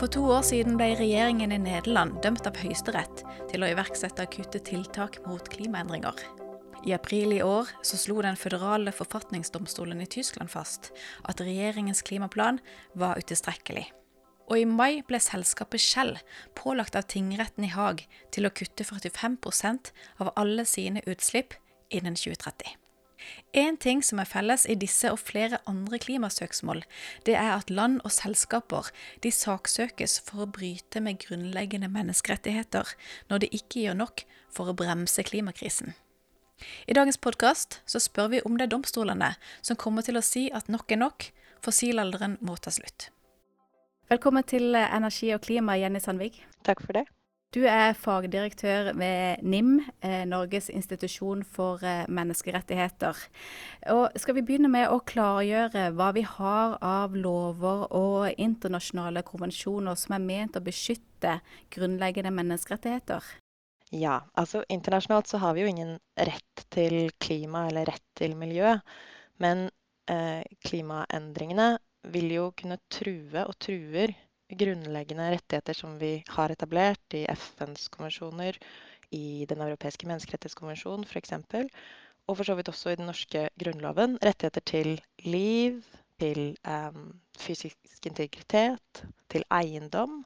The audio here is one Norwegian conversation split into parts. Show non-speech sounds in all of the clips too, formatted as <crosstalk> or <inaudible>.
For to år siden ble regjeringen i Nederland dømt av Høyesterett til å iverksette akutte tiltak mot klimaendringer. I april i år så slo den føderale forfatningsdomstolen i Tyskland fast at regjeringens klimaplan var utilstrekkelig. Og i mai ble selskapet Shell pålagt av tingretten i Haag til å kutte 45% av alle sine utslipp innen 2030. En ting som er felles i disse og flere andre klimasøksmål, det er at land og selskaper de saksøkes for å bryte med grunnleggende menneskerettigheter når de ikke gjør nok for å bremse klimakrisen. I dagens podkast spør vi om det er domstolene som kommer til å si at nok er nok, fossilalderen må ta slutt. Velkommen til Energi og klima, Jenny Sandvig. Takk for det. Du er fagdirektør ved NIM, eh, Norges institusjon for eh, menneskerettigheter. Og skal vi begynne med å klargjøre hva vi har av lover og internasjonale konvensjoner som er ment å beskytte grunnleggende menneskerettigheter? Ja, altså internasjonalt så har vi jo ingen rett til klima eller rett til miljø. Men eh, klimaendringene vil jo kunne true og truer grunnleggende rettigheter som vi har etablert i FNs konvensjoner, i Den europeiske menneskerettighetskonvensjon f.eks., og for så vidt også i den norske grunnloven. Rettigheter til liv, til um, fysisk integritet, til eiendom.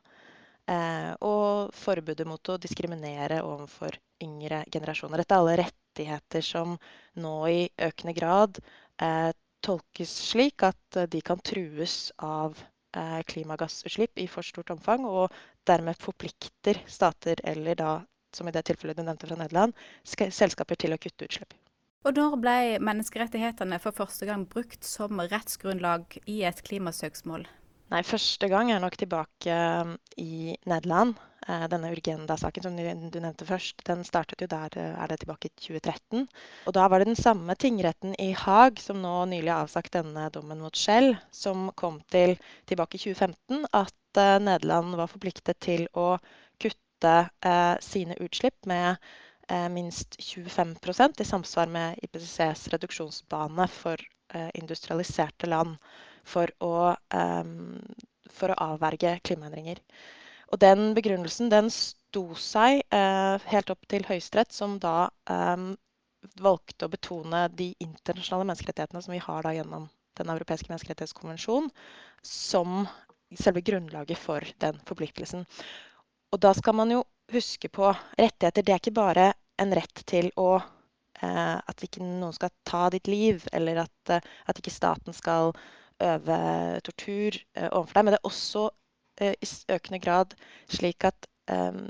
Eh, og forbudet mot å diskriminere overfor yngre generasjoner. Dette er alle rettigheter som nå i økende grad eh, tolkes slik at de kan trues av Eh, klimagassutslipp i for stort omfang, og dermed forplikter stater, eller da, som i det tilfellet du nevnte fra Nederland, selskaper til å kutte utslipp. Og når ble menneskerettighetene for første gang brukt som rettsgrunnlag i et klimasøksmål? Nei, første gang er nok tilbake um, i Nederland. Eh, denne Urgenda-saken som du nevnte først, den startet jo der eh, er det tilbake i 2013. Og da var det den samme tingretten i Haag som nå nylig har avsagt denne dommen mot Shell, som kom til tilbake i 2015 at eh, Nederland var forpliktet til å kutte sine utslipp med minst 25% i samsvar med IPCCs reduksjonsbane for industrialiserte land for å, um, for å avverge klimaendringer. Og den begrunnelsen den sto seg uh, helt opp til Høyesterett, som da um, valgte å betone de internasjonale menneskerettighetene som vi har gjennom Den europeiske menneskerettighetskonvensjon, som selve grunnlaget for den forpliktelsen. Og da skal man jo huske på rettigheter. Det er ikke bare en rett til å uh, At ikke noen skal ta ditt liv, eller at, uh, at ikke staten skal øve tortur eh, overfor deg. Men det er også eh, i økende grad slik at um,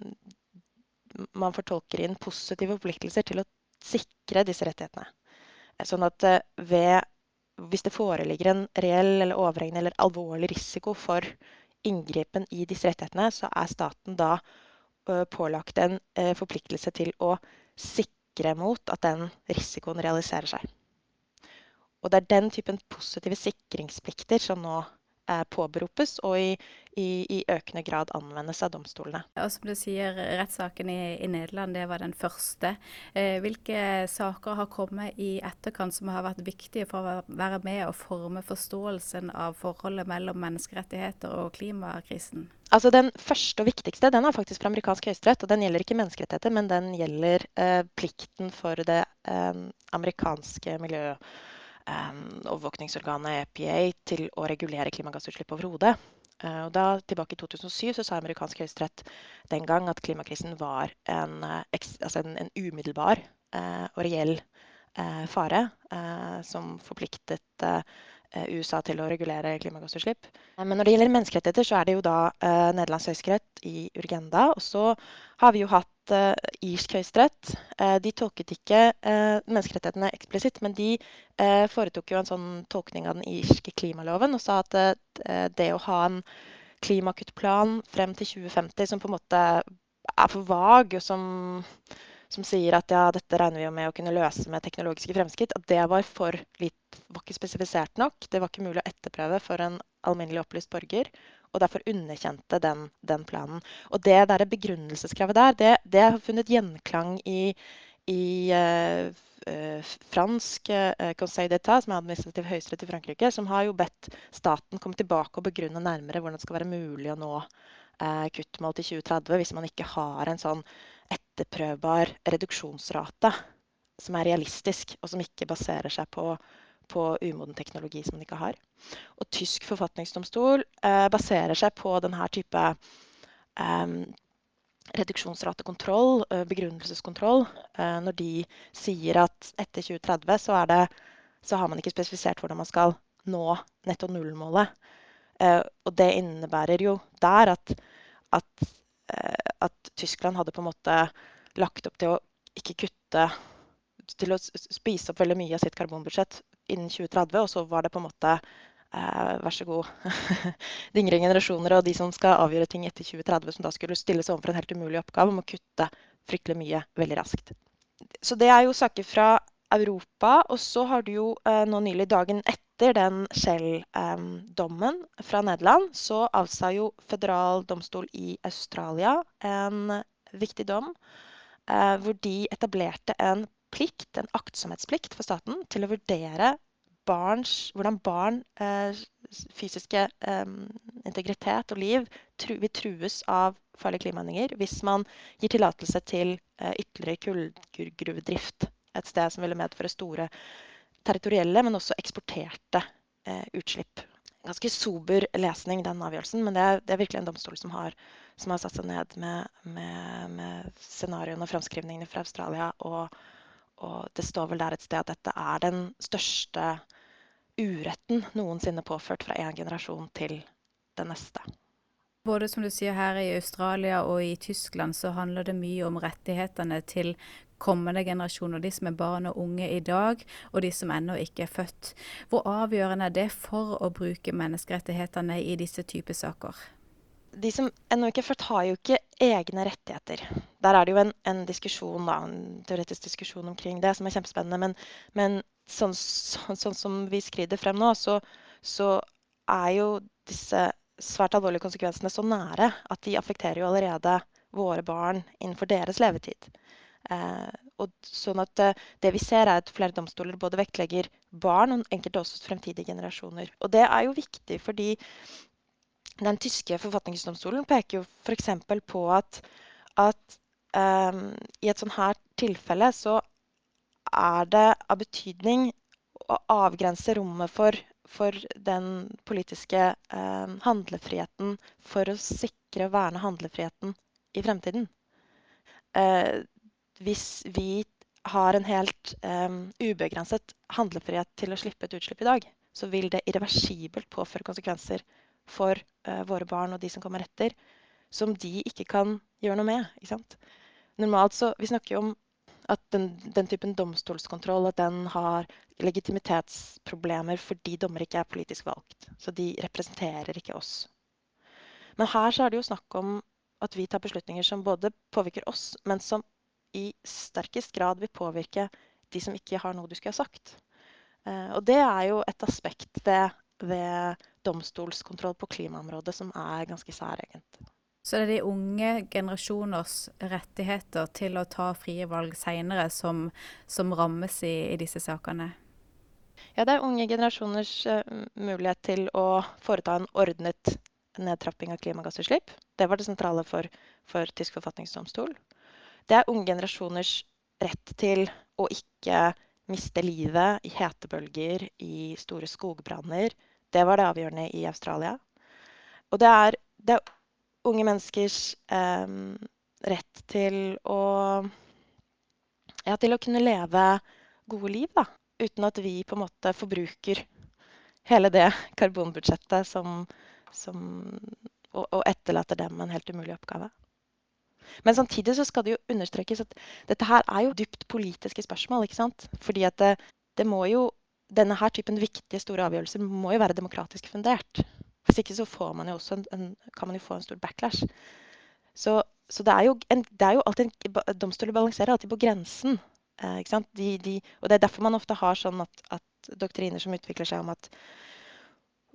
man fortolker inn positive forpliktelser til å sikre disse rettighetene. Sånn at ved, hvis det foreligger en reell eller overhengende eller alvorlig risiko for inngripen i disse rettighetene, så er staten da pålagt en forpliktelse til å sikre mot at den risikoen realiserer seg. Og det er den typen positive sikringsplikter som nå eh, påberopes og i, i, i, økende grad anvendes av domstolene. Og som du sier, Rettssaken i, i, Nederland det var den første. Eh, hvilke saker har kommet i etterkant som har vært viktige for å være med og forme forståelsen av forholdet mellom menneskerettigheter og klimakrisen? Altså Den første og viktigste den er faktisk fra amerikansk høyesterett. og Den gjelder ikke menneskerettigheter, men den gjelder eh, plikten for det eh, amerikanske miljøet overvåkningsorganet EPA til å regulere klimagassutslipp overhodet. Og da, tilbake i 2007 så sa amerikansk høyesterett den gang at klimakrisen var en, uh, altså en, en umiddelbar eh, og reell fare som forpliktet USA til å regulere klimagassutslipp. Men når det gjelder menneskerettigheter, så er det jo da eh, Nederlands høyesterett i Urgenda. Og så har vi jo hatt irsk høyesterett. De tolket ikke menneskerettighetene eksplisitt, men de foretok jo en sånn tolkning av den irske klimaloven og sa at det å ha en klimakuttplan frem til 2050 som på en måte er for vag, og som, som sier at ja, dette regner vi med å kunne løse med teknologiske fremskritt, at det var for litt, var ikke spesifisert nok. Det var ikke mulig å etterprøve for en alminnelig opplyst borger og derfor underkjente den, den planen. Og det der begrunnelseskravet der, det, det, har funnet gjenklang i, i uh, fransk uh, Conseil d'État, som er administrativ høyesterett i Frankrike, som har jo bedt staten komme tilbake og begrunne nærmere hvordan det skal være mulig å nå kuttmål til 2030 hvis man ikke har en sånn etterprøvbar reduksjonsrate som er realistisk, og som ikke baserer seg på, på umoden teknologi som man ikke har. Og tysk forfatningsdomstol baserer seg på denne type eh, reduksjonsratekontroll, eh, begrunnelseskontroll, eh, når de sier at etter 2030 så, det, så har man ikke spesifisert hvordan man skal nå netto null-målet. Eh, og det innebærer jo der at, at, at, Tyskland hadde på en måte lagt opp til å ikke kutte Til å spise opp veldig mye av sitt karbonbudsjett innen 2030, og så var det på en måte Eh, vær så god. <laughs> De yngre generasjoner og de som skal avgjøre ting etter 2030, som da skulle stilles overfor en helt umulig oppgave om å kutte fryktelig mye veldig raskt. Så det er jo saker fra Europa. Og så har du jo eh, nå nylig, dagen etter den Shell-dommen fra Nederland, så avsa jo føderal domstol i Australia en viktig dom eh, hvor de etablerte en plikt, en aktsomhetsplikt for staten til å vurdere barns, hvordan barn eh, fysiske eh, integritet og liv vil trues av farlige klimaendringer hvis man gir tillatelse til ytterligere kullgruvedrift et sted som ville medføre store territorielle, men også eksporterte eh, utslipp. Ganske sober lesning, den avgjørelsen, men det er, det er virkelig en domstol som har, som har, satt seg ned med, med, med scenarioene og framskrivningene fra Australia. Og, og det står vel der et sted at dette er den største uretten noensinne påført fra en generasjon til den neste. Både som du sier her i Australia og i Tyskland, så handler det mye om rettighetene til kommende generasjoner, de som er barn og unge i dag, og de som ennå ikke er født. Hvor avgjørende er det for å bruke menneskerettighetene i disse typer saker? De som ennå ikke er født, har jo ikke egne rettigheter. Der er det jo en, en diskusjon, da, en teoretisk diskusjon omkring det, som er kjempespennende. Men, men sånn, sånn, sånn, som vi skrider frem nå, så, så, er jo disse svært alvorlige konsekvensene så nære at de affekterer jo allerede våre barn innenfor deres levetid. Eh, og sånn at eh, Det vi ser, er at flere domstoler både vektlegger barn og enkelte også fremtidige generasjoner. Og det er jo viktig fordi den tyske forfatningsdomstolen peker jo f.eks. på at, at um, i et sånt her tilfelle så er det av betydning å avgrense rommet for, for den politiske eh, handlefriheten for å sikre og verne handlefriheten i fremtiden. Eh, hvis vi har en helt um, ubegrenset handlefrihet til å slippe et utslipp i dag, så vil det irreversibelt påføre konsekvenser for uh, våre barn og de som kommer etter, som de ikke kan gjøre noe med. Normalt så, Vi snakker jo om at den, den, typen domstolskontroll at den har legitimitetsproblemer fordi dommere ikke er politisk valgt. Så de representerer ikke oss. Men her så er det jo snakk om at vi tar beslutninger som både påvirker oss, men som i sterkest grad vil påvirke de som ikke har noe du skulle ha sagt. Eh, og det er jo et aspekt ved, ved domstolskontroll på klimaområdet som er ganske særegent. Så det er de unge generasjoners rettigheter til å ta frie valg seinere som, som, rammes i, i, disse sakene? Ja, det er unge generasjoners uh, mulighet til å foreta en ordnet nedtrapping av klimagassutslipp. Det var det sentrale for, for tysk forfatningsdomstol. Det er unge generasjoners rett til å ikke miste livet i hetebølger, i store skogbranner. Det var det avgjørende i Australia. Og det er, det er unge menneskers eh, rett til å ja, til å kunne leve gode liv, da. Uten at vi på en måte forbruker hele det karbonbudsjettet som, som og, og, etterlater dem en helt umulig oppgave. Men samtidig så skal det jo understrekes at dette her er jo dypt politiske spørsmål. ikke sant? Fordi at det, det må jo, denne her typen viktige, store avgjørelser må jo være demokratisk fundert. Hvis ikke så får man jo også en, en, kan man jo få en stor backlash. Så, så det, er en, det, er jo alltid en, Domstoler balanserer alltid på grensen. Eh, de, de, og Det er derfor man ofte har sånn at, at doktriner som utvikler seg om at,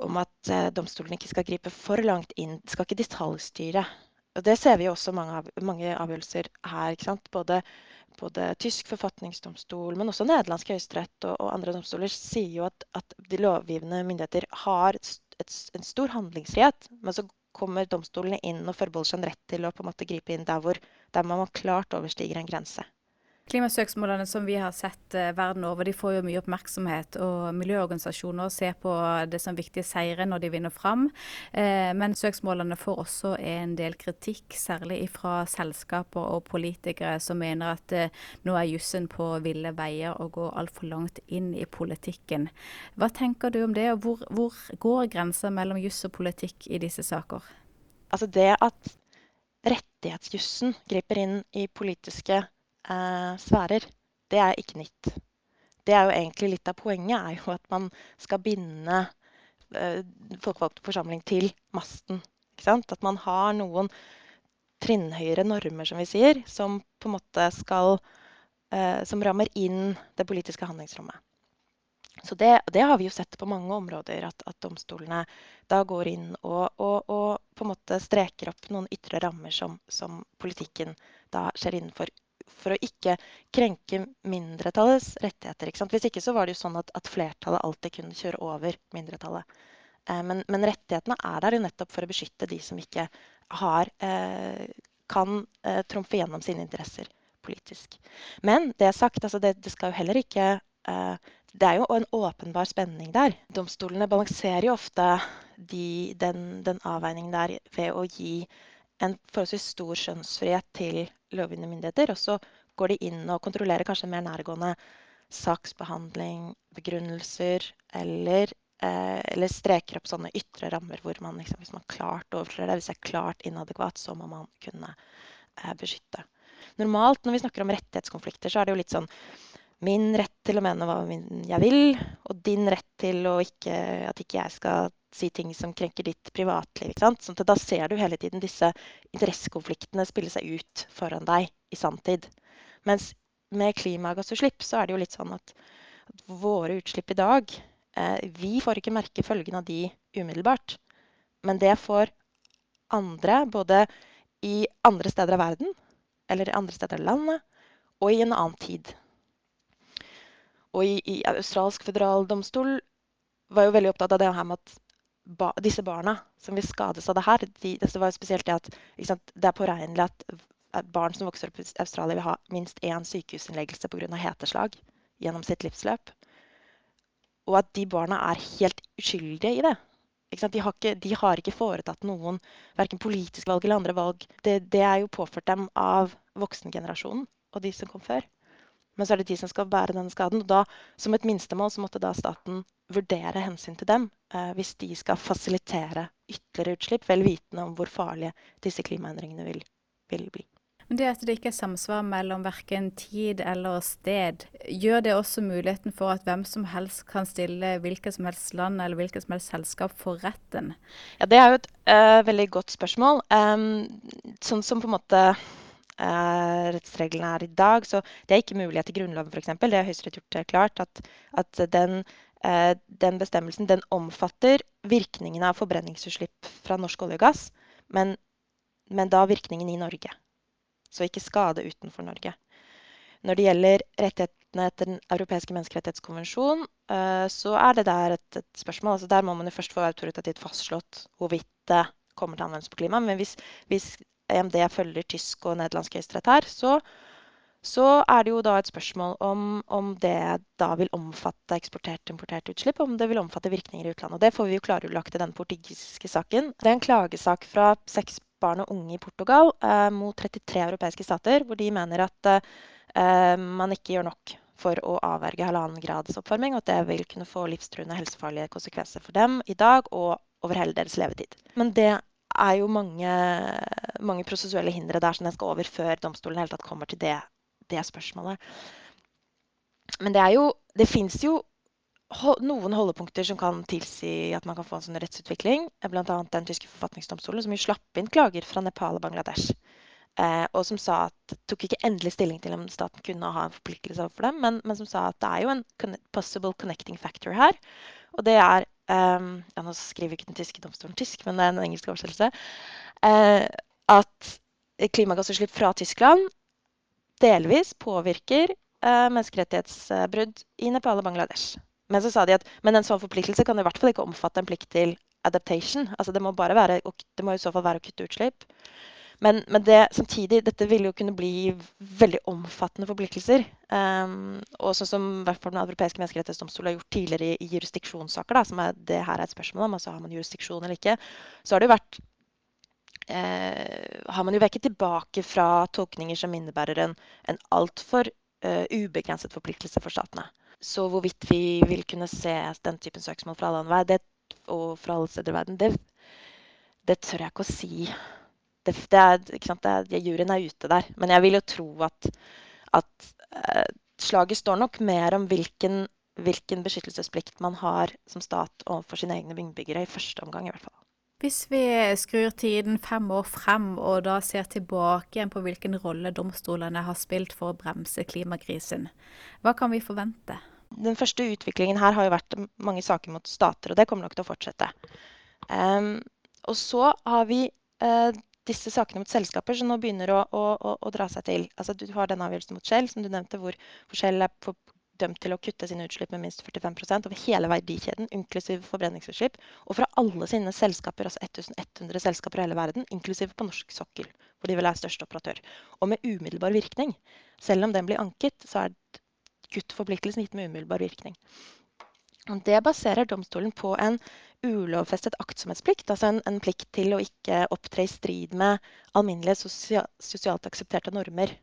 om at eh, domstolen ikke skal gripe for langt inn, skal ikke detaljstyre. Og Det ser vi jo også mange, av, mange avgjørelser her. ikke Både både tysk forfatningsdomstol, men også nederlandsk høyesterett og, og, andre domstoler sier jo at, at de lovgivende myndigheter har et, et, en stor handlingsfrihet. Men så kommer domstolene inn og forbeholder seg en rett til å på en måte gripe inn der hvor der man klart overstiger en grense. Klimasøksmålene som vi har sett eh, verden over, de får jo mye oppmerksomhet. Og miljøorganisasjoner ser på det som viktige seire når de vinner fram. Eh, men søksmålene får også en del kritikk, særlig fra selskaper og politikere som mener at eh, nå er jussen på ville veier og går altfor langt inn i politikken. Hva tenker du om det, og hvor, hvor går grensa mellom juss og politikk i disse saker? Altså det at rettighetsjussen griper inn i politiske sfærer. Det er ikke nytt. Det er jo egentlig litt av poenget, er jo at man skal binde eh, folkevalgte forsamling til masten. At man har noen trinnhøyere normer, som vi sier, som på en måte skal eh, Som rammer inn det politiske handlingsrommet. Så det, det, har vi jo sett på mange områder, at, at domstolene da går inn og, og, og, på en måte streker opp noen ytre rammer som, som politikken da skjer innenfor for å ikke krenke mindretallets rettigheter. Ikke Hvis ikke så var det jo sånn at, at flertallet alltid kunne kjøre over mindretallet. Eh, men, men, rettighetene er der jo nettopp for å beskytte de som ikke har, eh, kan eh, trumfe gjennom sine interesser politisk. Men det sagt, altså det, det skal jo heller ikke eh, det er jo en åpenbar spenning der. Domstolene balanserer jo ofte de, den, den avveiningen der ved å gi en forholdsvis stor skjønnsfrihet til lovgivende myndigheter. Og så går de inn og kontrollerer kanskje mer nærgående saksbehandling, begrunnelser, eller, eh, eller streker opp sånne ytre rammer hvor man liksom, hvis man klart overtrer det, hvis det er klart inadekvat, så må man kunne eh, beskytte. Normalt når vi snakker om rettighetskonflikter, så er det jo litt sånn min rett til å mene hva jeg vil, og din rett til ikke, at ikke jeg skal si ting som krenker ditt privatliv. ikke sant? Sånn da ser du hele tiden disse interessekonfliktene spille seg ut foran deg i sanntid. Mens med klimagassutslipp så er det jo litt sånn at, våre utslipp i dag eh, Vi får ikke merke følgene av de umiddelbart. Men det får andre, både i andre steder av verden, eller i andre steder av landet, og i en annen tid. Og i, i australsk føderaldomstol var jo veldig opptatt av det her med at ba, disse barna som vil skades av det her de, Det var spesielt det at sant, det er påregnelig at barn som vokser opp i Australia, vil ha minst én sykehusinnleggelse pga. heteslag gjennom sitt livsløp. Og at de barna er helt uskyldige i det. De har, ikke, de, har ikke, foretatt noen verken politiske valg eller andre valg. Det, det er jo påført dem av voksengenerasjonen og de som kom før. Men så er det de som skal bære denne skaden. Og da, som et minstemål så måtte da staten vurdere hensyn til dem eh, hvis de skal fasilitere ytterligere utslipp, vel vitende om hvor farlige disse klimaendringene vil, vil bli. Men det at det ikke er samsvar mellom verken tid eller sted, gjør det også muligheten for at hvem som helst kan stille hvilket som helst land eller hvilket som helst selskap for retten? Ja, Det er jo et uh, veldig godt spørsmål. Um, sånn som på en måte rettsreglene er i dag. Så det er ikke mulig i Grunnloven f.eks. Det har Høyesterett gjort klart. At, at den, eh, den, bestemmelsen den omfatter virkningene av forbrenningsutslipp fra norsk olje og gass, men, men da virkningen i Norge. Så ikke skade utenfor Norge. Når det gjelder rettighetene etter Den europeiske menneskerettighetskonvensjon, eh, så er det der et, et spørsmål. Altså der må man jo først få autoritativt fastslått hvorvidt det kommer til anvendelse på klima. Men hvis, hvis EMD følger tysk og nederlandsk høyesterett her, så, så, er det jo da et spørsmål om, om det da vil omfatte eksportert importert utslipp, om det vil omfatte virkninger i utlandet. Og det får vi jo klarlagt i den portugisiske saken. Det er en klagesak fra seks barn og unge i Portugal eh, mot 33 europeiske stater, hvor de mener at eh, man ikke gjør nok for å avverge halvannen grads oppvarming, og at det vil kunne få livstruende helsefarlige konsekvenser for dem i dag og over hele deres levetid. Men det er jo mange, mange prosessuelle hindre der som den skal over før domstolen helt tatt kommer til det, det spørsmålet. Men det er jo Det fins jo noen holdepunkter som kan tilsi at man kan få en sånn rettsutvikling. Bl.a. den tyske forfatningsdomstolen, som jo slapp inn klager fra Nepal og Bangladesh. Eh, og som sa at tok ikke endelig stilling til om staten kunne ha en forpliktelse overfor dem, men, men, som sa at det er jo en possible connecting factor her. Og det er ja, Nå skriver ikke den tyske domstolen tysk, men det er en engelsk oversettelse. Uh, at klimagassutslipp fra Tyskland delvis påvirker uh, menneskerettighetsbrudd i Nepal og Bangladesh. Men så sa de at en sånn forpliktelse kan i hvert fall ikke omfatte en plikt til adaptation. Altså det må, være, det må i så fall være å kutte utslipp. Men, men det, samtidig, dette vil jo kunne bli veldig omfattende forpliktelser. Um, og sånn som Den europeiske menneskerettighetsdomstol har gjort tidligere i, i jurisdiksjonssaker, da, som er, det her er et spørsmål om, altså har man jurisdiksjon eller ikke, så har det jo vært eh, har man jo vekket tilbake fra tolkninger som innebærer en, en altfor uh, ubegrenset forpliktelse for statene. Så hvorvidt vi vil kunne se den typen søksmål fra alle andre det, og fra alle steder i verden, det, det tør jeg ikke å si det, det er, ikke sant, det er, Juryen er ute der. Men jeg vil jo tro at, at uh, slaget står nok mer om hvilken, hvilken, beskyttelsesplikt man har som stat overfor sine egne innbyggere, i første omgang i hvert fall. Hvis vi skrur tiden fem år frem og da ser tilbake igjen på hvilken rolle domstolene har spilt for å bremse klimakrisen, hva kan vi forvente? Den første utviklingen her har jo vært mange saker mot stater, og det kommer nok til å fortsette. Um, og så har vi uh, disse sakene mot selskaper som nå begynner å, å, å, å dra seg til. Altså, du har den avgjørelsen mot Shell, som du nevnte, hvor, hvor Shell er dømt til å kutte sine utslipp med minst 45% over hele verdikjeden, inklusiv forbrenningsutslipp. Og fra alle sine selskaper, altså 1100 selskaper i hele verden, inklusiv på norsk sokkel, hvor de vel er største operatør. Og med umiddelbar virkning. Selv om den blir anket, så er kuttforpliktelsen gitt med umiddelbar virkning. Det baserer domstolen på en ulovfestet aktsomhetsplikt, altså en, en, plikt til å ikke opptre i strid med alminnelige sosial, sosialt aksepterte normer.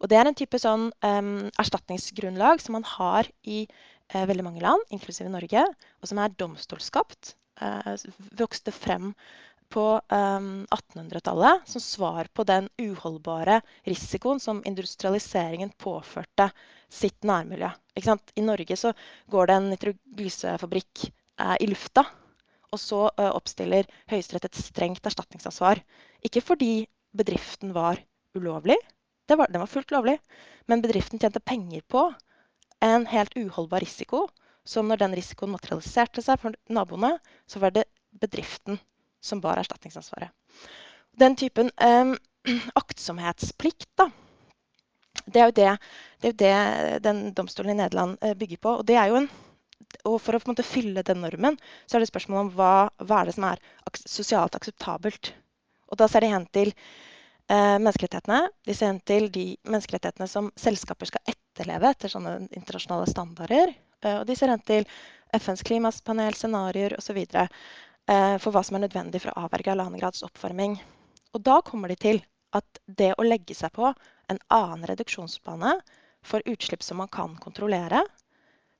Og det er en type sånn um, erstatningsgrunnlag som man har i uh, veldig mange land, inklusive Norge, og som er domstolskapt. Uh, vokste frem på um, 1800-tallet som svar på den uholdbare risikoen som industrialiseringen påførte sitt nærmiljø. I Norge så går det en nitroglysefabrikk eh, i lufta, og så eh, oppstiller Høyesterett et strengt erstatningsansvar. Ikke fordi bedriften var ulovlig, var, var fullt lovlig, men bedriften tjente penger på en helt uholdbar risiko. Som når den risikoen materialiserte seg for naboene, så var det bedriften som bar erstatningsansvaret. Den typen eh, <clears throat> aktsomhetsplikt, da, det er jo det, det, er jo det den domstolen i Nederland eh, bygger på. Og, en, og for å fylle den normen, så er det spørsmål om hva, hva er det som er sosialt akseptabelt. Og da ser de hen til eh, menneskerettighetene. De ser hen til de menneskerettighetene som selskaper skal etterleve etter sånne internasjonale standarder. Eh, og de ser hen til FNs klimapanel, scenarioer osv. Eh, for hva som er nødvendig for å avverge halvannengrads oppvarming. Og da kommer de til at det å legge seg på en annen reduksjonsbane for utslipp som man kan kontrollere,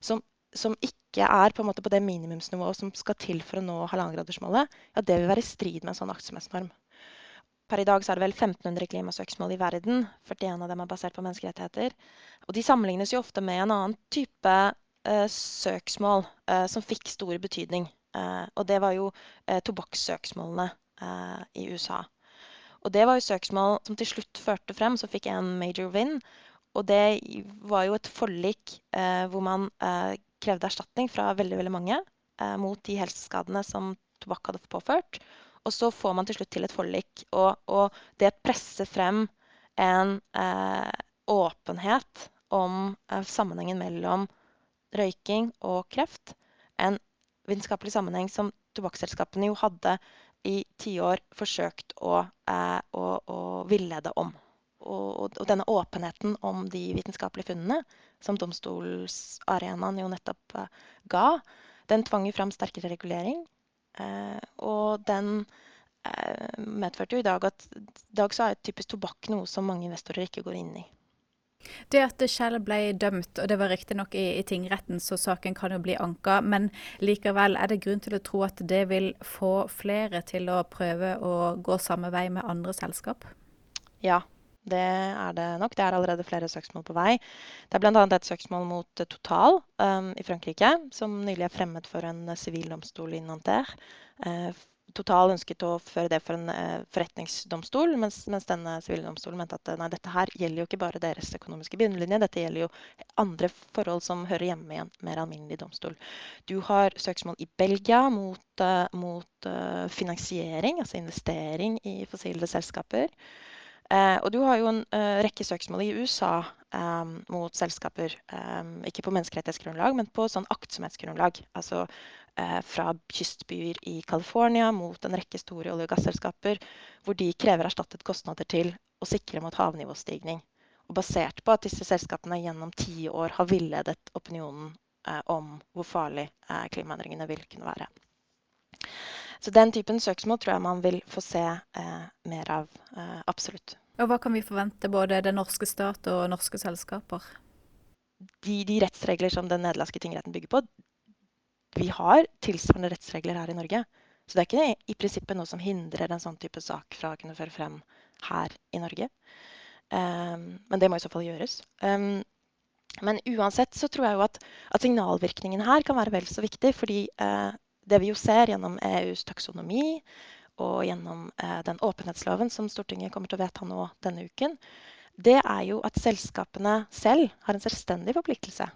som, som ikke er på, på, det minimumsnivået som skal til for å nå halvannengradersmålet, ja, det vil være i strid med en sånn aktsomhetsnorm. Per i dag er det vel 1500 klimasøksmål i verden. 41 av dem er basert på menneskerettigheter. Og de sammenlignes jo ofte med en annen type eh, søksmål eh, som fikk stor betydning. Eh, og det var jo tobakkssøksmålene i USA. Og det var jo søksmål som til slutt førte frem, så fikk en major win. Og det var jo et forlik eh, hvor man eh, krevde erstatning fra veldig, veldig mange eh, mot de helseskadene som tobakk hadde påført. Og så får man til slutt til et forlik. Og, og det presser frem en eh, åpenhet om eh, sammenhengen mellom røyking og kreft. En vitenskapelig sammenheng som tobakksselskapene jo hadde i tiår forsøkt å, eh, å, å villede om. Og, og, denne åpenheten om de vitenskapelige funnene, som domstolsarenaen jo nettopp eh, ga, den tvang jo fram sterkere regulering. Eh, og den eh, medførte jo i dag at i dag så er typisk tobakk noe som mange investorer ikke går inn i. Det at Kjell ble dømt, og det var riktignok i, i tingretten, så saken kan jo bli anka, men likevel er det grunn til å tro at det vil få flere til å prøve å gå samme vei med andre selskap? Ja, det er det nok. Det er allerede flere søksmål på vei. Det er bl.a. et søksmål mot Total um, i Frankrike, som nylig er fremmet for en sivil domstol i Nanterre. Uh, Total ønsket å føre det for en uh, forretningsdomstol, mens, mens denne sivildomstolen mente at nei, dette her gjelder jo ikke bare deres økonomiske bunnlinje, dette gjelder jo andre forhold som hører hjemme i en mer alminnelig domstol. Du har søksmål i Belgia mot, uh, mot finansiering, altså investering i fossile selskaper. Eh, og du har jo en uh, rekke søksmål i USA um, mot selskaper, um, ikke på menneskerettighetsgrunnlag, men på sånn aktsomhetsgrunnlag. Altså uh, fra kystbyer i California mot en rekke store olje- og gasselskaper, hvor de krever erstattet kostnader til å sikre mot havnivåstigning. Og basert på at disse selskapene gjennom ti år har villedet opinionen om hvor farlig klimaendringene vil kunne være. Så den typen søksmål tror jeg man vil få se eh, mer av. Eh, absolutt. Og Hva kan vi forvente både den norske stat og norske selskaper? De, de rettsregler som den nederlandske tingretten bygger på, vi har tilsvarende rettsregler her i Norge. Så det er ikke i prinsippet noe som hindrer en sånn type sak fra å kunne føre frem her i Norge. Um, men det må i så fall gjøres. Um, men uansett så tror jeg jo at, at signalvirkningen her kan være vel så viktig. Fordi uh, det vi jo ser gjennom EUs taksonomi og gjennom eh, den åpenhetsloven som Stortinget kommer til å vedta nå denne uken, det er jo at selskapene selv har en selvstendig forpliktelse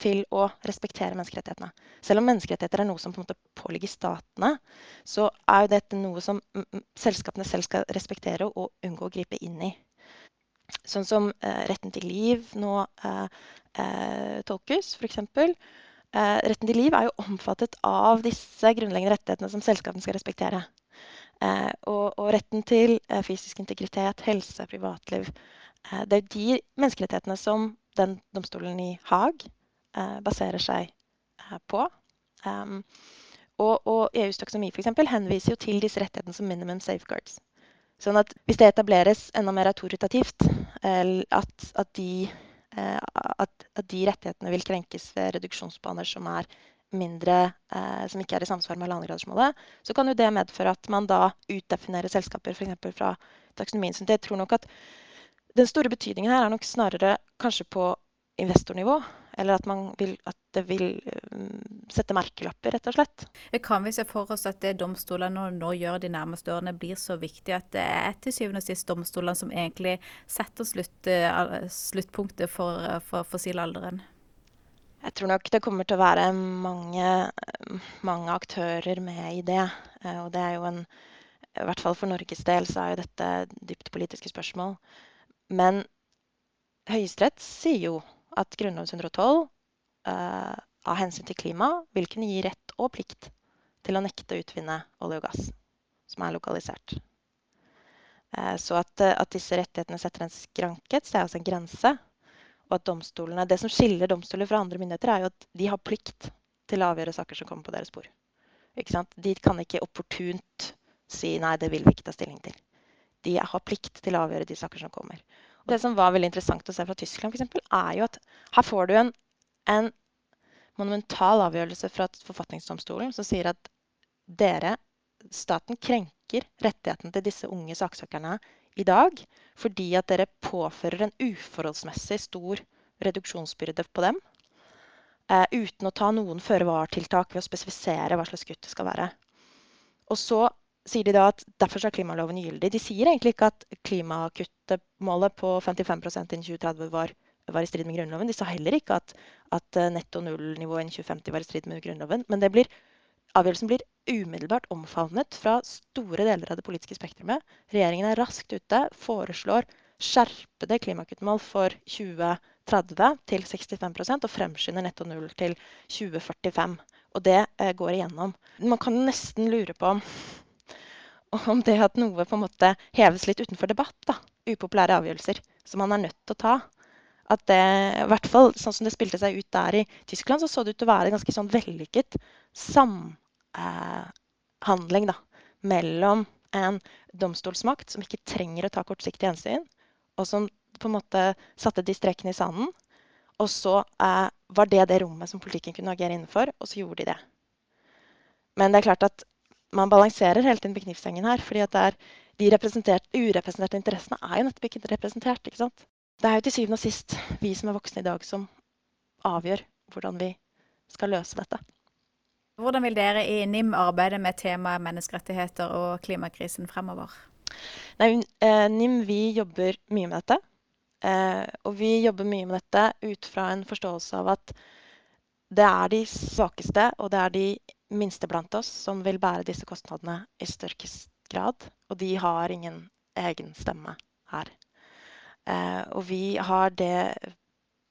til å respektere menneskerettighetene. Selv om menneskerettigheter er noe som på en måte påligger statene, så er jo dette noe som selskapene selv skal respektere og unngå å gripe inn i. Sånn som eh, retten til liv nå eh, eh, tolkes, f.eks. Eh, retten til liv er jo omfattet av disse grunnleggende rettighetene som selskapene skal respektere. Eh, og, og, retten til eh, fysisk integritet, helse, privatliv. Eh, det er de menneskerettighetene som den domstolen i Haag baserer seg på. Um, og, og, EUs taksonomi henviser jo til disse rettighetene som minimum safeguards. Sånn at hvis det etableres enda mer autoritativt, at, at de at, at, de rettighetene vil krenkes ved reduksjonsbaner som er mindre, eh, som ikke er i samsvar med halvannengradersmålet, så kan jo det medføre at man da utdefinerer selskaper f.eks. fra taksonomien. Så jeg tror nok at den store betydningen her er nok snarere kanskje på investornivå. Eller at, vil, at det vil um, sette merkelapper, rett og slett. Kan vi se for oss at det domstolene nå, gjør de nærmeste årene, blir så viktig at det er til syvende og sist domstolene som egentlig setter slutt, uh, sluttpunktet for, for fossilalderen? Jeg tror nok det kommer til å være mange, mange aktører med i det. Uh, og det er jo en I hvert fall for Norges del så er jo dette dypt politiske spørsmål. Men Høyesterett sier jo at grunnlov 112 uh, av hensyn til klima vil kunne gi rett og plikt til å nekte å utvinne olje og gass som er lokalisert. Uh, så at, at, disse rettighetene setter en skranke, det er altså en grense. Og at domstolene, Det som skiller domstoler fra andre myndigheter, er jo at de har plikt til å avgjøre saker som kommer på deres bord. De kan ikke opportunt si nei, det vil vi ikke ta stilling til. De har plikt til å avgjøre de saker som kommer. Det som var veldig interessant å se fra Tyskland, for eksempel, er jo at her får du en, en monumental avgjørelse fra forfatningsdomstolen som sier at dere, staten, krenker rettighetene til disse unge saksøkerne i dag fordi at dere påfører en uforholdsmessig stor reduksjonsbyrde på dem. Uh, uten å ta noen føre-var-tiltak ved å spesifisere hva slags kutt det skal være. Og så sier de da at derfor er klimaloven gyldig. De sier egentlig ikke at klimakuttmålet på 55% innen 2030 var, var, i strid med Grunnloven. De sa heller ikke at, at eh, netto null-nivået innen 2050 var i strid med Grunnloven. Men blir, avgjørelsen blir umiddelbart omfavnet fra store deler av det politiske spektrumet. Regjeringen er raskt ute, foreslår skjerpede klimakuttmål for 2030 til 65% og fremskynder netto null til 2045. Og det eh, går igjennom. Man kan nesten lure på om om det at noe på en måte heves litt utenfor debatt. da, Upopulære avgjørelser som man er nødt til å ta. At det, i hvert fall sånn som det spilte seg ut der i Tyskland, så så det ut til å være en ganske sånn vellykket samhandling eh, da, mellom en domstolsmakt som ikke trenger å ta kortsiktig hensyn, og som på en måte satte de strekene i sanden. Og så eh, var det det rommet som politikken kunne agere innenfor, og så gjorde de det. Men det er klart at man balanserer hele tiden på knivsengen her. fordi at er de urepresenterte interessene er jo nettopp ikke representert. ikke sant? Det er jo til syvende og sist vi som er voksne i dag, som avgjør hvordan vi skal løse dette. Hvordan vil dere i NIM arbeide med temaet menneskerettigheter og klimakrisen fremover? Nei, eh, NIM vi jobber mye med dette. Eh, og vi jobber mye med dette ut fra en forståelse av at det er de svakeste og det er de minste blant oss som vil bære disse kostnadene i størst grad. Og de har ingen egen stemme her. Eh, og vi har det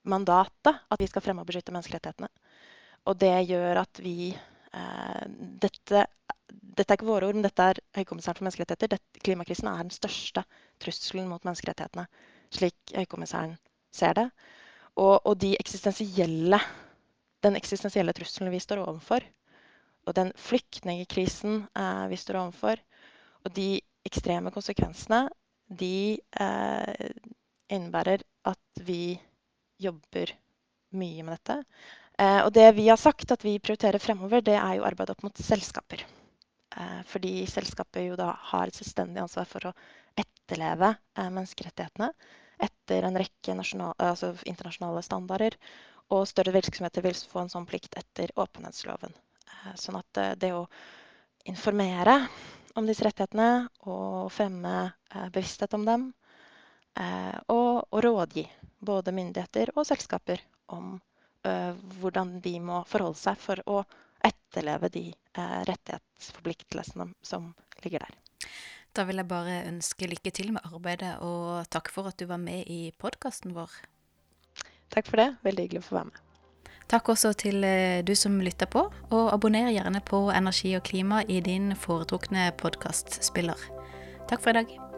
mandatet at vi skal fremme og beskytte menneskerettighetene. Og det gjør at vi dette, dette, er ikke våre ord, men dette er Høykommissæren for menneskerettigheter. Dette, klimakrisen er den største trusselen mot menneskerettighetene, slik Høykommissæren ser det. Og, og de eksistensielle, den eksistensielle trusselen vi står overfor, og den flyktningkrisen eh, vi står overfor, og de ekstreme konsekvensene, de eh, innebærer at vi jobber mye med dette. Eh, og det vi har sagt at vi prioriterer fremover, det er jo arbeid opp mot selskaper. Eh, fordi selskapet jo da har et selvstendig ansvar for å etterleve eh, menneskerettighetene etter en rekke altså internasjonale standarder. Og større virksomheter vil få en sånn plikt etter åpenhetsloven. Sånn at det å informere om disse rettighetene og fremme bevissthet om dem og, og, rådgi både myndigheter og selskaper om hvordan de må forholde seg for å etterleve de uh, rettighetsforpliktelsene som ligger der. Da vil jeg bare ønske lykke til med arbeidet, og takk for at du var med i podkasten vår. Takk for det. Veldig hyggelig å få være med. Takk også til du som lytter på, og abonner gjerne på Energi og klima i din foretrukne podkastspiller. Takk for i dag.